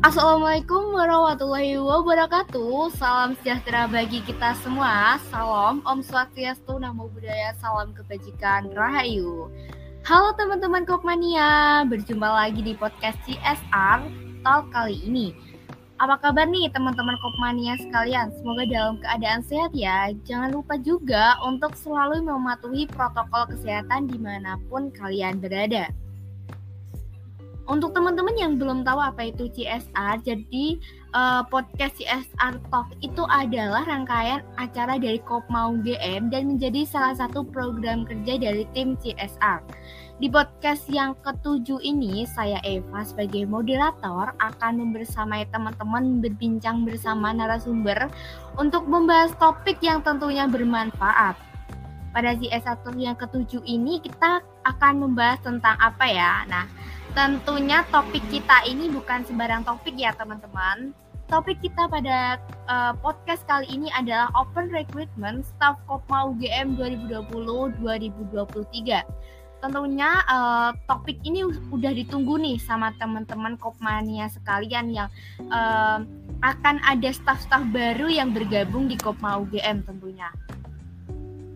Assalamualaikum warahmatullahi wabarakatuh. Salam sejahtera bagi kita semua. Salam Om Swastiastu, Namo Buddhaya, salam kebajikan, Rahayu. Halo teman-teman Kopmania, berjumpa lagi di podcast CSR Talk kali ini. Apa kabar nih teman-teman Kopmania sekalian? Semoga dalam keadaan sehat ya. Jangan lupa juga untuk selalu mematuhi protokol kesehatan di mana pun kalian berada. Untuk teman-teman yang belum tahu apa itu CSR, jadi uh, podcast CSR Talk itu adalah rangkaian acara dari Kopma UGM dan menjadi salah satu program kerja dari tim CSR. Di podcast yang ketujuh ini, saya Eva sebagai moderator akan membersamai teman-teman berbincang bersama narasumber untuk membahas topik yang tentunya bermanfaat. Pada CSR Talk yang ketujuh ini kita akan membahas tentang apa ya? Nah, Tentunya topik kita ini bukan sembarang topik ya teman-teman. Topik kita pada uh, podcast kali ini adalah Open Recruitment Staff Kopma UGM 2020-2023. Tentunya uh, topik ini udah ditunggu nih sama teman-teman Kopmania sekalian yang uh, akan ada staff-staff baru yang bergabung di Kopma UGM tentunya.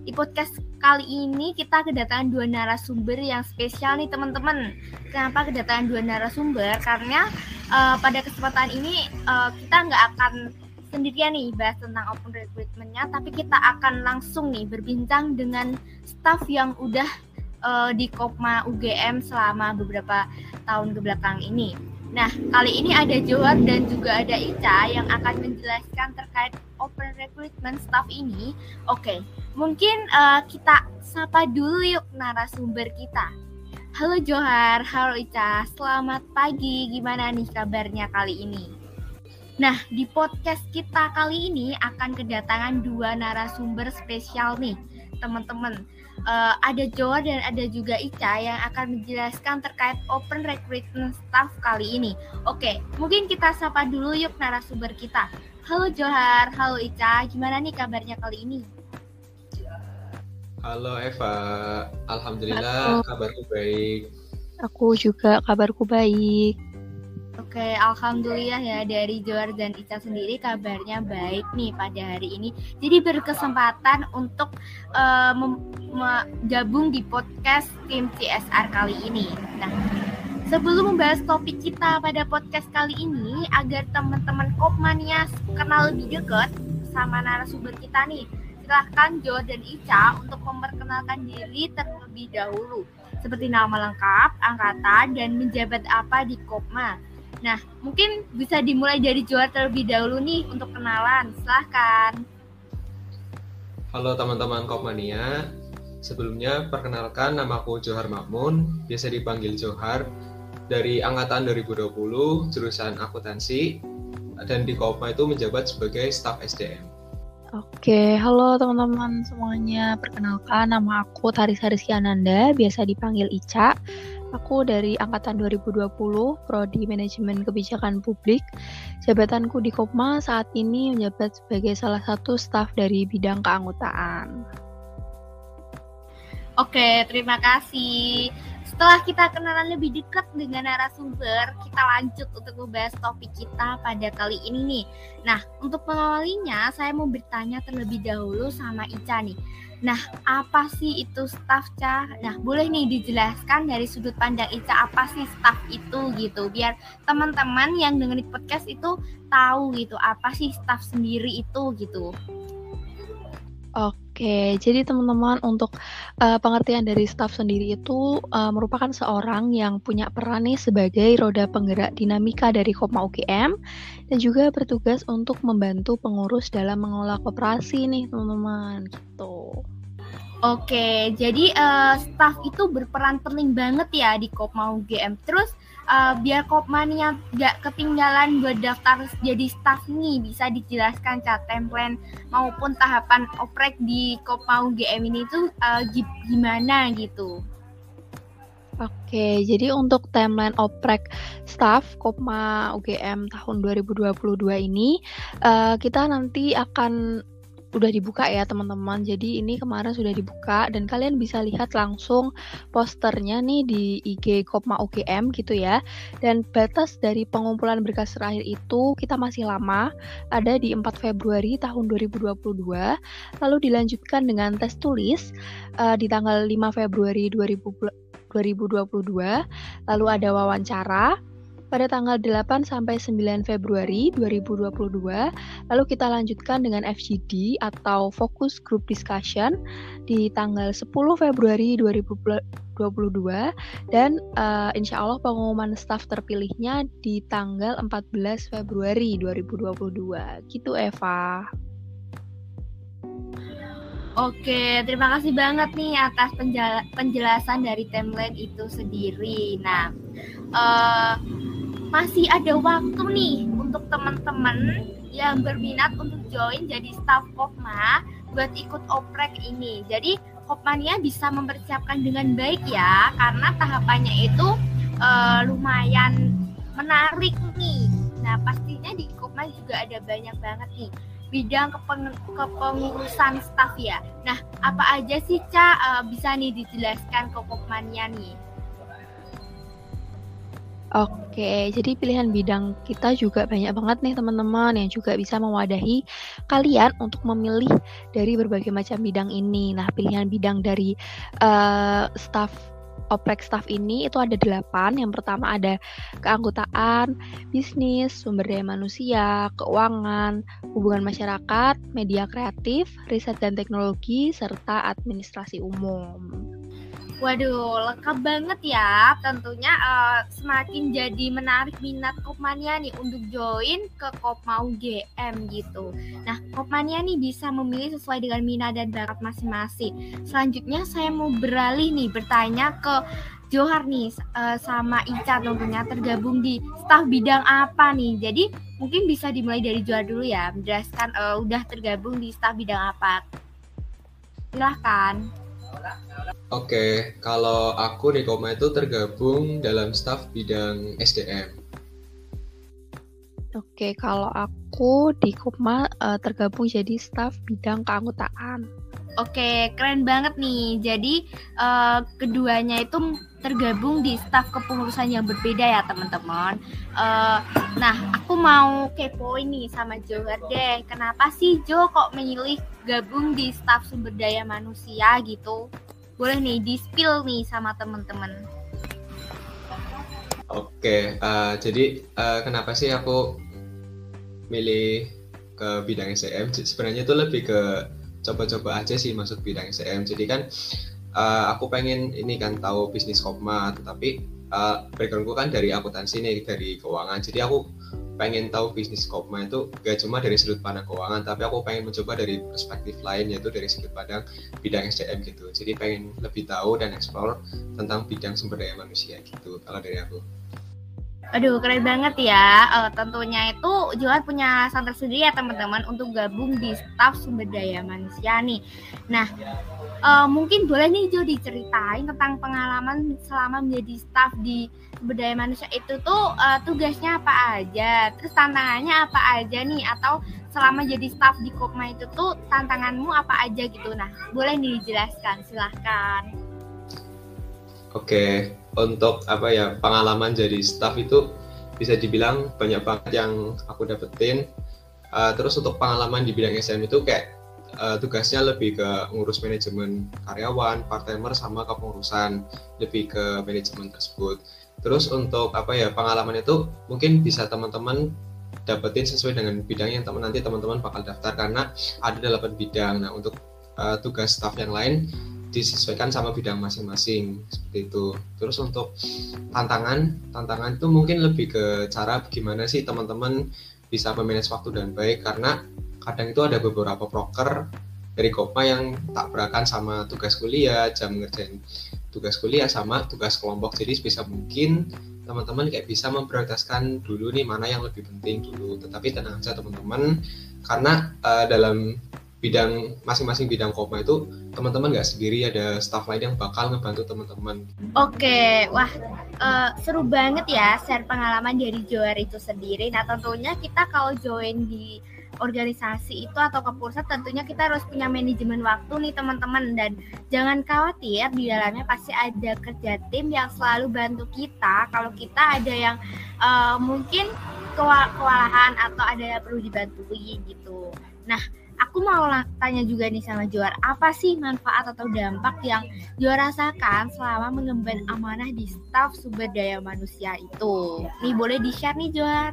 Di podcast kali ini kita kedatangan dua narasumber yang spesial nih teman-teman. Kenapa kedatangan dua narasumber? Karena uh, pada kesempatan ini uh, kita nggak akan sendirian nih bahas tentang open recruitmentnya, tapi kita akan langsung nih berbincang dengan staff yang udah uh, di Kopma UGM selama beberapa tahun ke belakang ini. Nah, kali ini ada Johar dan juga ada Ica yang akan menjelaskan terkait open recruitment staff ini. Oke, mungkin uh, kita sapa dulu yuk narasumber kita. Halo Johar, halo Ica, selamat pagi. Gimana nih kabarnya kali ini? Nah, di podcast kita kali ini akan kedatangan dua narasumber spesial nih, teman-teman uh, ada Joa dan ada juga Ica yang akan menjelaskan terkait open recruitment staff kali ini. Oke, mungkin kita sapa dulu yuk narasumber kita. Halo Johar, halo Ica, gimana nih kabarnya kali ini? Halo Eva, Alhamdulillah Halo. kabarku baik. Aku juga kabarku baik. Oke, alhamdulillah ya dari Joar dan Ica sendiri kabarnya baik nih pada hari ini. Jadi berkesempatan untuk uh, gabung di podcast tim CSR kali ini. Nah, sebelum membahas topik kita pada podcast kali ini, agar teman-teman Kopmania kenal lebih dekat sama narasumber kita nih, silahkan Jo dan Ica untuk memperkenalkan diri terlebih dahulu, seperti nama lengkap, angkatan, dan menjabat apa di Kopma. Nah, mungkin bisa dimulai dari Johar terlebih dahulu nih untuk kenalan. Silahkan. Halo teman-teman Kopmania. Sebelumnya, perkenalkan namaku Johar Makmun, biasa dipanggil Johar, dari Angkatan 2020, jurusan akuntansi, dan di Kopma itu menjabat sebagai staf SDM. Oke, halo teman-teman semuanya. Perkenalkan, nama aku Taris Haris Ananda, biasa dipanggil Ica. Aku dari angkatan 2020, prodi Manajemen Kebijakan Publik. Jabatanku di Kopma saat ini menjabat sebagai salah satu staf dari bidang keanggotaan. Oke, terima kasih. Setelah kita kenalan lebih dekat dengan narasumber, kita lanjut untuk membahas topik kita pada kali ini nih. Nah, untuk mengawalinya, saya mau bertanya terlebih dahulu sama Ica nih. Nah, apa sih itu staff, Ca? Nah, boleh nih dijelaskan dari sudut pandang Ica apa sih staff itu gitu, biar teman-teman yang dengerin podcast itu tahu gitu, apa sih staff sendiri itu gitu. Oke, jadi teman-teman untuk uh, pengertian dari staff sendiri itu uh, merupakan seorang yang punya peran nih sebagai roda penggerak dinamika dari Kopma UGM dan juga bertugas untuk membantu pengurus dalam mengelola koperasi nih teman-teman gitu. Oke, jadi uh, staff itu berperan penting banget ya di Kopma UGM. Terus uh, biar Kopmania gak ketinggalan buat daftar jadi staff nih, bisa dijelaskan cat template maupun tahapan oprek di Kopma UGM ini tuh uh, gimana gitu. Oke, jadi untuk timeline oprek staff Kopma UGM tahun 2022 ini, uh, kita nanti akan udah dibuka ya teman-teman. Jadi ini kemarin sudah dibuka dan kalian bisa lihat langsung posternya nih di IG Kopma UGM gitu ya. Dan batas dari pengumpulan berkas terakhir itu kita masih lama, ada di 4 Februari tahun 2022. Lalu dilanjutkan dengan tes tulis uh, di tanggal 5 Februari 2022. Lalu ada wawancara pada tanggal 8 sampai 9 Februari 2022. Lalu kita lanjutkan dengan FGD atau Focus Group Discussion di tanggal 10 Februari 2022 dan uh, insya Allah pengumuman staff terpilihnya di tanggal 14 Februari 2022. Gitu Eva. Oke, terima kasih banget nih atas penjelasan dari timeline itu sendiri. Nah, uh, masih ada waktu nih untuk teman-teman yang berminat untuk join jadi staff Kopma buat ikut oprek ini. Jadi Kopmania bisa mempersiapkan dengan baik ya karena tahapannya itu uh, lumayan menarik nih. Nah pastinya di Kopma juga ada banyak banget nih bidang kepeng kepengurusan staff ya. Nah apa aja sih Ca uh, bisa nih dijelaskan ke Kopmania nih? Oke, jadi pilihan bidang kita juga banyak banget nih teman-teman yang juga bisa mewadahi kalian untuk memilih dari berbagai macam bidang ini. Nah, pilihan bidang dari uh, staff oprek staff ini itu ada delapan. Yang pertama ada keanggotaan, bisnis, sumber daya manusia, keuangan, hubungan masyarakat, media kreatif, riset dan teknologi, serta administrasi umum. Waduh, lengkap banget ya. Tentunya uh, semakin jadi menarik minat Kopmania nih untuk join ke Kopma UGM gitu. Nah, Kopmania nih bisa memilih sesuai dengan minat dan bakat masing-masing. Selanjutnya saya mau beralih nih bertanya ke Johar nih uh, sama Ica tentunya tergabung di staf bidang apa nih. Jadi mungkin bisa dimulai dari Johar dulu ya, menjelaskan uh, udah tergabung di staf bidang apa. Silahkan. Oke, kalau aku di Koma itu tergabung dalam staf bidang SDM. Oke, kalau aku di Koma uh, tergabung jadi staf bidang keanggotaan. Oke, keren banget nih. Jadi uh, keduanya itu tergabung di staf kepengurusan yang berbeda ya teman-teman. Uh, nah, aku mau kepoin nih sama Johar deh. Kenapa sih Jo kok memilih gabung di staf sumber daya manusia gitu? Boleh nih di spill nih sama teman-teman. Oke, uh, jadi uh, kenapa sih aku milih ke bidang SCM? Sebenarnya itu lebih ke coba-coba aja sih masuk bidang SCM jadi kan uh, aku pengen ini kan tahu bisnis koma tetapi uh, backgroundku kan dari akuntansi nih dari keuangan jadi aku pengen tahu bisnis koma itu gak cuma dari sudut pandang keuangan tapi aku pengen mencoba dari perspektif lain yaitu dari sudut pandang bidang SDM gitu. Jadi pengen lebih tahu dan explore tentang bidang sumber daya manusia gitu kalau dari aku Aduh, keren banget ya. Uh, tentunya itu juga punya alasan tersendiri ya teman-teman untuk gabung di staf sumber daya manusia nih. Nah, uh, mungkin boleh nih Jo diceritain tentang pengalaman selama menjadi staf di sumber daya manusia itu tuh uh, tugasnya apa aja, terus tantangannya apa aja nih, atau selama jadi staf di Kopma itu tuh tantanganmu apa aja gitu. Nah, boleh nih dijelaskan, silahkan. Oke, untuk apa ya pengalaman jadi staff itu bisa dibilang banyak banget yang aku dapetin. Uh, terus untuk pengalaman di bidang SM itu kayak uh, tugasnya lebih ke ngurus manajemen karyawan, part timer sama kepengurusan lebih ke manajemen tersebut. Terus untuk apa ya pengalaman itu mungkin bisa teman-teman dapetin sesuai dengan bidang yang teman nanti teman-teman bakal daftar karena ada delapan bidang. Nah untuk uh, tugas staff yang lain disesuaikan sama bidang masing-masing seperti itu. Terus untuk tantangan, tantangan itu mungkin lebih ke cara bagaimana sih teman-teman bisa memanage waktu dan baik karena kadang itu ada beberapa proker dari Kopma yang tak berakan sama tugas kuliah, jam ngerjain tugas kuliah sama tugas kelompok. Jadi bisa mungkin teman-teman kayak bisa memprioritaskan dulu nih mana yang lebih penting dulu. Tetapi tenang aja teman-teman karena uh, dalam bidang masing-masing bidang koma itu teman-teman nggak sendiri ada staff lain yang bakal ngebantu teman-teman. Oke, wah uh, seru banget ya share pengalaman dari Joer itu sendiri. Nah tentunya kita kalau join di organisasi itu atau kepengurusan tentunya kita harus punya manajemen waktu nih teman-teman dan jangan khawatir di dalamnya pasti ada kerja tim yang selalu bantu kita kalau kita ada yang uh, mungkin kewalahan atau ada yang perlu dibantuin gitu. Nah, aku mau tanya juga nih sama Juar, apa sih manfaat atau dampak yang Juar rasakan selama mengemban amanah di staf sumber daya manusia itu? Nih boleh di-share nih Juar.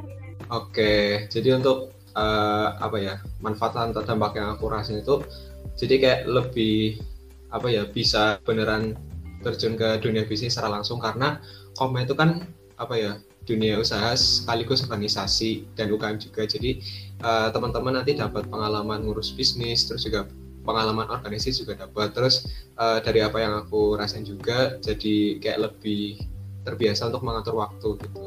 Oke, jadi untuk uh, apa ya manfaat atau dampak yang aku rasain itu, jadi kayak lebih apa ya bisa beneran terjun ke dunia bisnis secara langsung karena Koma itu kan apa ya dunia usaha sekaligus organisasi dan UKM juga. Jadi uh, teman-teman nanti dapat pengalaman ngurus bisnis, terus juga pengalaman organisasi juga dapat. Terus uh, dari apa yang aku rasain juga, jadi kayak lebih terbiasa untuk mengatur waktu gitu.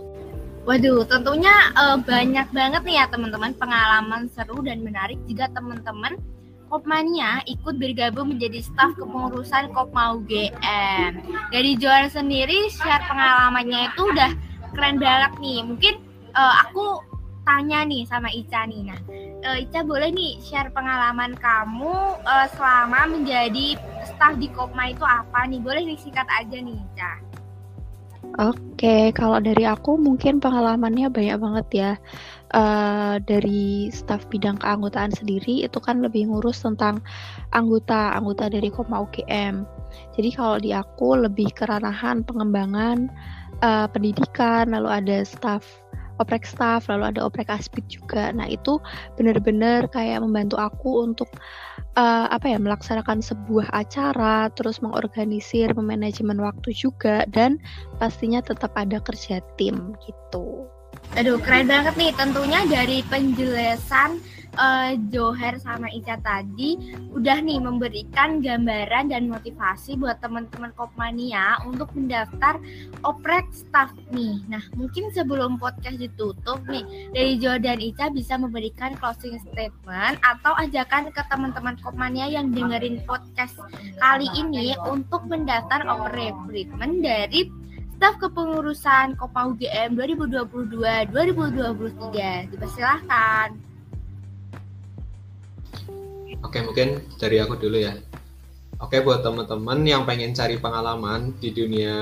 Waduh, tentunya uh, banyak banget nih ya teman-teman pengalaman seru dan menarik jika teman-teman Kopmania ikut bergabung menjadi staf kepengurusan Kopma UGM. Dari juara sendiri share pengalamannya itu udah keren banget nih. Mungkin uh, aku tanya nih sama Ica nih. Nah, uh, Ica boleh nih share pengalaman kamu uh, selama menjadi staf di Kopma itu apa nih? Boleh nih singkat aja nih Ica. Oke, kalau dari aku mungkin pengalamannya banyak banget ya. Uh, dari staf bidang keanggotaan sendiri itu kan lebih ngurus tentang anggota anggota dari Kopma UGM. Jadi kalau di aku lebih keranahan pengembangan uh, pendidikan, lalu ada staff oprek staff, lalu ada oprek aspid juga. Nah itu benar-benar kayak membantu aku untuk uh, apa ya melaksanakan sebuah acara, terus mengorganisir, memanajemen waktu juga, dan pastinya tetap ada kerja tim gitu. Aduh keren banget nih tentunya dari penjelasan uh, Joher sama Ica tadi udah nih memberikan gambaran dan motivasi buat teman-teman Kopmania untuk mendaftar oprek staff nih. Nah, mungkin sebelum podcast ditutup nih, dari Jo dan Ica bisa memberikan closing statement atau ajakan ke teman-teman Kopmania yang dengerin podcast kali ini untuk mendaftar oprek recruitment dari staf kepengurusan Kopma UGM 2022-2023. Dipersilahkan. Oke, mungkin dari aku dulu ya. Oke, buat teman-teman yang pengen cari pengalaman di dunia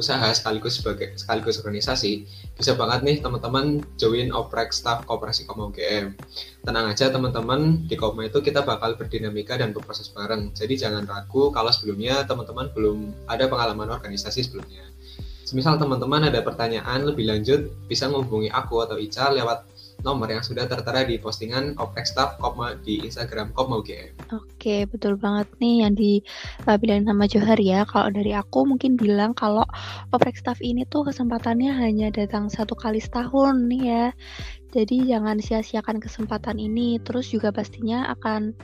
usaha sekaligus sebagai sekaligus organisasi, bisa banget nih teman-teman join oprek staff Koperasi Koma UGM. Tenang aja teman-teman, di Koma itu kita bakal berdinamika dan berproses bareng. Jadi jangan ragu kalau sebelumnya teman-teman belum ada pengalaman organisasi sebelumnya. Semisal teman-teman ada pertanyaan lebih lanjut, bisa menghubungi aku atau Ica lewat nomor yang sudah tertera di postingan Kopek Staff Kopma di Instagram Kopma UGM. Oke, betul banget nih yang dibilang sama Johar ya. Kalau dari aku mungkin bilang kalau Kopek Staff ini tuh kesempatannya hanya datang satu kali setahun nih ya. Jadi jangan sia-siakan kesempatan ini. Terus juga pastinya akan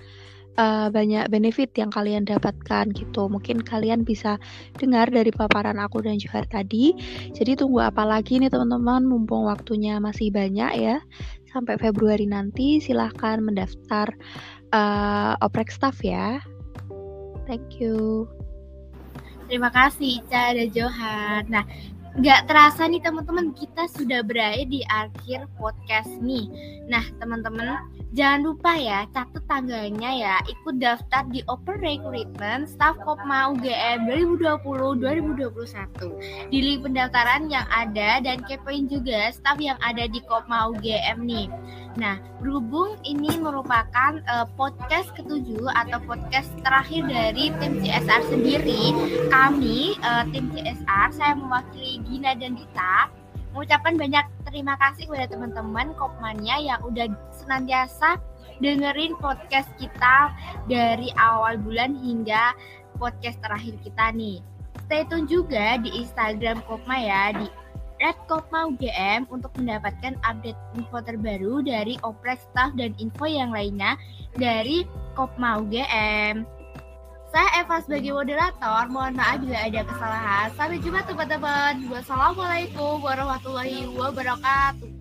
uh, banyak benefit yang kalian dapatkan gitu. Mungkin kalian bisa dengar dari paparan aku dan Johar tadi. Jadi tunggu apa lagi nih teman-teman, mumpung waktunya masih banyak ya. Sampai Februari nanti silahkan mendaftar uh, oprek staff ya. Thank you. Terima kasih Ica dan Johan. Nah, nggak terasa nih teman-teman kita sudah berada di akhir podcast nih. Nah teman-teman jangan lupa ya catat tanggalnya ya ikut daftar di Open Recruitment Staff Kopma UGM 2020-2021 di link pendaftaran yang ada dan kepoin juga staff yang ada di Kopma UGM nih. Nah, berhubung ini merupakan uh, podcast ketujuh atau podcast terakhir dari tim CSR sendiri, kami uh, tim CSR saya mewakili Gina dan Dita mengucapkan banyak terima kasih kepada teman-teman Kopmania yang udah senantiasa dengerin podcast kita dari awal bulan hingga podcast terakhir kita nih. Stay tune juga di Instagram Kopma ya di Kopma UGM untuk mendapatkan update info terbaru dari oprek staff dan info yang lainnya dari Kopma UGM. Saya Eva sebagai moderator, mohon maaf bila ada kesalahan. Sampai jumpa teman-teman. Wassalamualaikum warahmatullahi wabarakatuh.